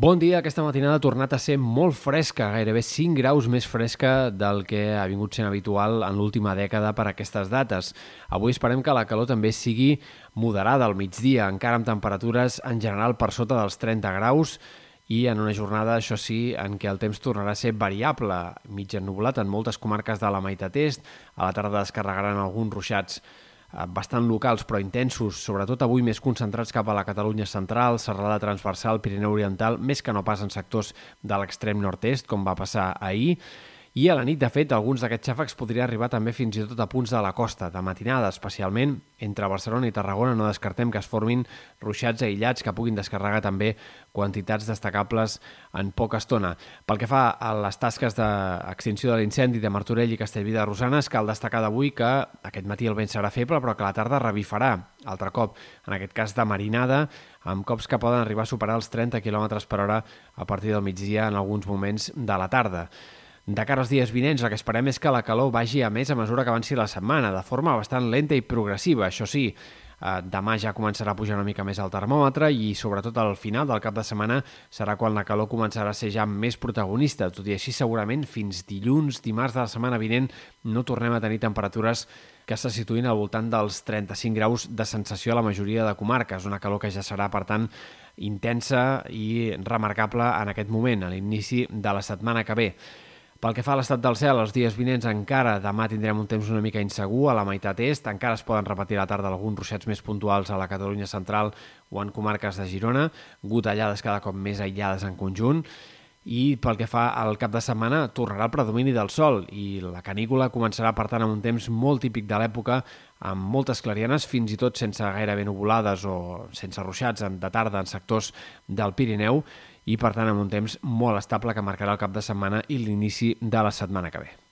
Bon dia, aquesta matinada ha tornat a ser molt fresca, gairebé 5 graus més fresca del que ha vingut sent habitual en l'última dècada per aquestes dates. Avui esperem que la calor també sigui moderada al migdia, encara amb temperatures en general per sota dels 30 graus i en una jornada, això sí, en què el temps tornarà a ser variable, mig ennublat en moltes comarques de la meitat est, a la tarda descarregaran alguns ruixats bastant locals però intensos, sobretot avui més concentrats cap a la Catalunya central, serralada transversal, Pirineu Oriental, més que no pas en sectors de l'extrem nord-est, com va passar ahir, i a la nit, de fet, alguns d'aquests xàfecs podria arribar també fins i tot a punts de la costa, de matinada, especialment entre Barcelona i Tarragona. No descartem que es formin ruixats aïllats que puguin descarregar també quantitats destacables en poca estona. Pel que fa a les tasques d'extinció de l'incendi de Martorell i Castellví de Rosanes, cal destacar d'avui que aquest matí el vent serà feble, però que la tarda revifarà altre cop, en aquest cas de marinada, amb cops que poden arribar a superar els 30 km per hora a partir del migdia en alguns moments de la tarda. De cara als dies vinents, el que esperem és que la calor vagi a més a mesura que avanci la setmana, de forma bastant lenta i progressiva. Això sí, eh, demà ja començarà a pujar una mica més el termòmetre i sobretot al final del cap de setmana serà quan la calor començarà a ser ja més protagonista. Tot i així, segurament fins dilluns, dimarts de la setmana vinent, no tornem a tenir temperatures que se situïn al voltant dels 35 graus de sensació a la majoria de comarques, una calor que ja serà, per tant, intensa i remarcable en aquest moment, a l'inici de la setmana que ve. Pel que fa a l'estat del cel, els dies vinents encara demà tindrem un temps una mica insegur a la meitat est, encara es poden repetir a la tarda alguns ruixats més puntuals a la Catalunya central o en comarques de Girona, gotellades cada cop més aïllades en conjunt, i pel que fa al cap de setmana tornarà el predomini del sol i la canícula començarà per tant amb un temps molt típic de l'època amb moltes clarianes, fins i tot sense gairebé nuvolades o sense ruixats de tarda en sectors del Pirineu i per tant amb un temps molt estable que marcarà el cap de setmana i l'inici de la setmana que ve.